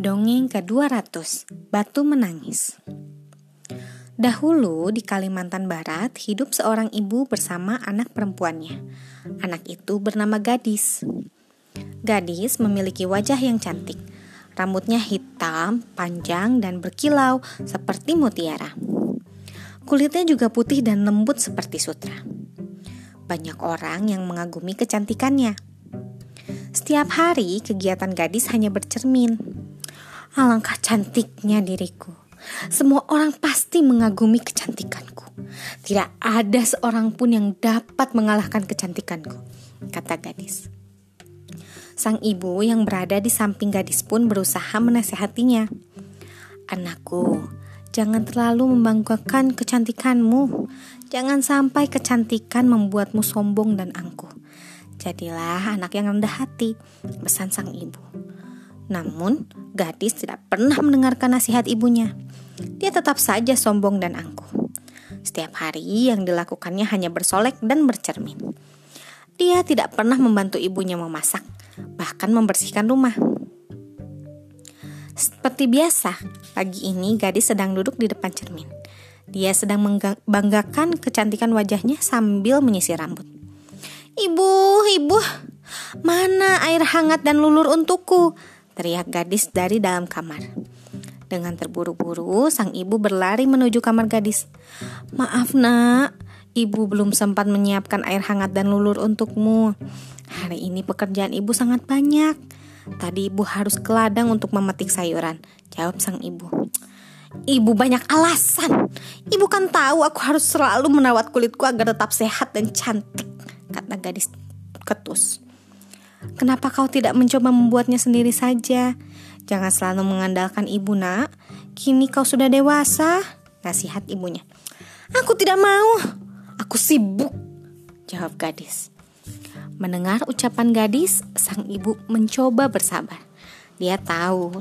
Dongeng ke-200 Batu Menangis Dahulu di Kalimantan Barat hidup seorang ibu bersama anak perempuannya. Anak itu bernama Gadis. Gadis memiliki wajah yang cantik. Rambutnya hitam, panjang, dan berkilau seperti mutiara. Kulitnya juga putih dan lembut seperti sutra. Banyak orang yang mengagumi kecantikannya. Setiap hari kegiatan gadis hanya bercermin Alangkah cantiknya diriku. Semua orang pasti mengagumi kecantikanku. Tidak ada seorang pun yang dapat mengalahkan kecantikanku, kata gadis. Sang ibu yang berada di samping gadis pun berusaha menasehatinya. Anakku, jangan terlalu membanggakan kecantikanmu. Jangan sampai kecantikan membuatmu sombong dan angkuh. Jadilah anak yang rendah hati, pesan sang ibu. Namun, gadis tidak pernah mendengarkan nasihat ibunya. Dia tetap saja sombong dan angkuh. Setiap hari yang dilakukannya hanya bersolek dan bercermin. Dia tidak pernah membantu ibunya memasak, bahkan membersihkan rumah. Seperti biasa, pagi ini gadis sedang duduk di depan cermin. Dia sedang membanggakan kecantikan wajahnya sambil menyisir rambut. Ibu, ibu, mana air hangat dan lulur untukku? Teriak gadis dari dalam kamar. Dengan terburu-buru, sang ibu berlari menuju kamar gadis. Maaf nak, ibu belum sempat menyiapkan air hangat dan lulur untukmu. Hari ini pekerjaan ibu sangat banyak. Tadi ibu harus ke ladang untuk memetik sayuran, jawab sang ibu. Ibu banyak alasan. Ibu kan tahu aku harus selalu merawat kulitku agar tetap sehat dan cantik, kata gadis ketus. Kenapa kau tidak mencoba membuatnya sendiri saja? Jangan selalu mengandalkan ibu, Nak. Kini kau sudah dewasa, nasihat ibunya. Aku tidak mau. Aku sibuk, jawab gadis. Mendengar ucapan gadis, sang ibu mencoba bersabar. Dia tahu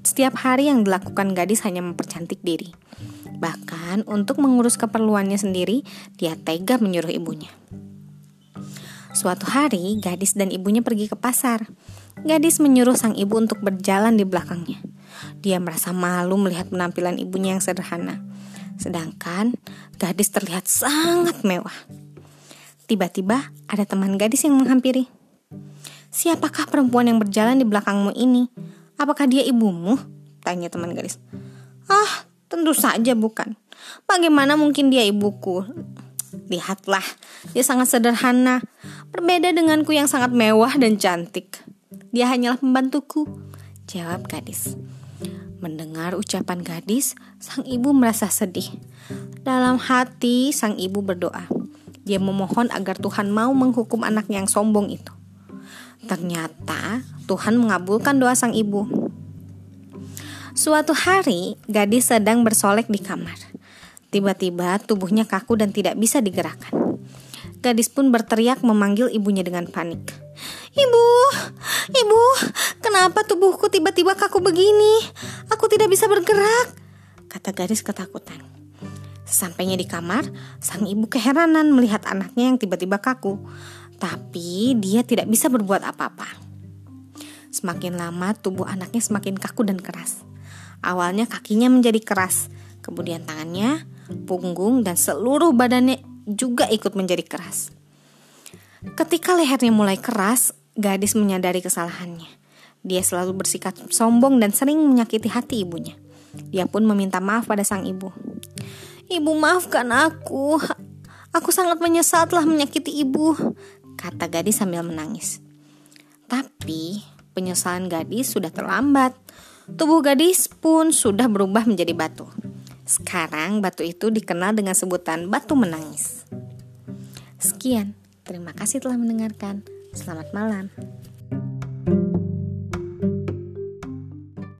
setiap hari yang dilakukan gadis hanya mempercantik diri. Bahkan untuk mengurus keperluannya sendiri, dia tega menyuruh ibunya. Suatu hari, gadis dan ibunya pergi ke pasar. Gadis menyuruh sang ibu untuk berjalan di belakangnya. Dia merasa malu melihat penampilan ibunya yang sederhana. Sedangkan gadis terlihat sangat mewah. Tiba-tiba ada teman gadis yang menghampiri. Siapakah perempuan yang berjalan di belakangmu ini? Apakah dia ibumu? Tanya teman gadis. Ah, tentu saja bukan. Bagaimana mungkin dia ibuku? Lihatlah, dia sangat sederhana, berbeda denganku yang sangat mewah dan cantik. Dia hanyalah pembantuku, jawab gadis. Mendengar ucapan gadis, sang ibu merasa sedih. Dalam hati, sang ibu berdoa. Dia memohon agar Tuhan mau menghukum anak yang sombong itu. Ternyata Tuhan mengabulkan doa sang ibu. Suatu hari, gadis sedang bersolek di kamar. Tiba-tiba tubuhnya kaku dan tidak bisa digerakkan. Gadis pun berteriak memanggil ibunya dengan panik. Ibu, ibu, kenapa tubuhku tiba-tiba kaku begini? Aku tidak bisa bergerak, kata gadis ketakutan. Sesampainya di kamar, sang ibu keheranan melihat anaknya yang tiba-tiba kaku. Tapi dia tidak bisa berbuat apa-apa. Semakin lama tubuh anaknya semakin kaku dan keras. Awalnya kakinya menjadi keras, kemudian tangannya, punggung, dan seluruh badannya juga ikut menjadi keras. Ketika lehernya mulai keras, gadis menyadari kesalahannya. Dia selalu bersikap sombong dan sering menyakiti hati ibunya. Dia pun meminta maaf pada sang ibu. Ibu maafkan aku. Aku sangat menyesal telah menyakiti ibu, kata gadis sambil menangis. Tapi penyesalan gadis sudah terlambat. Tubuh gadis pun sudah berubah menjadi batu. Sekarang batu itu dikenal dengan sebutan batu menangis. Sekian, terima kasih telah mendengarkan. Selamat malam.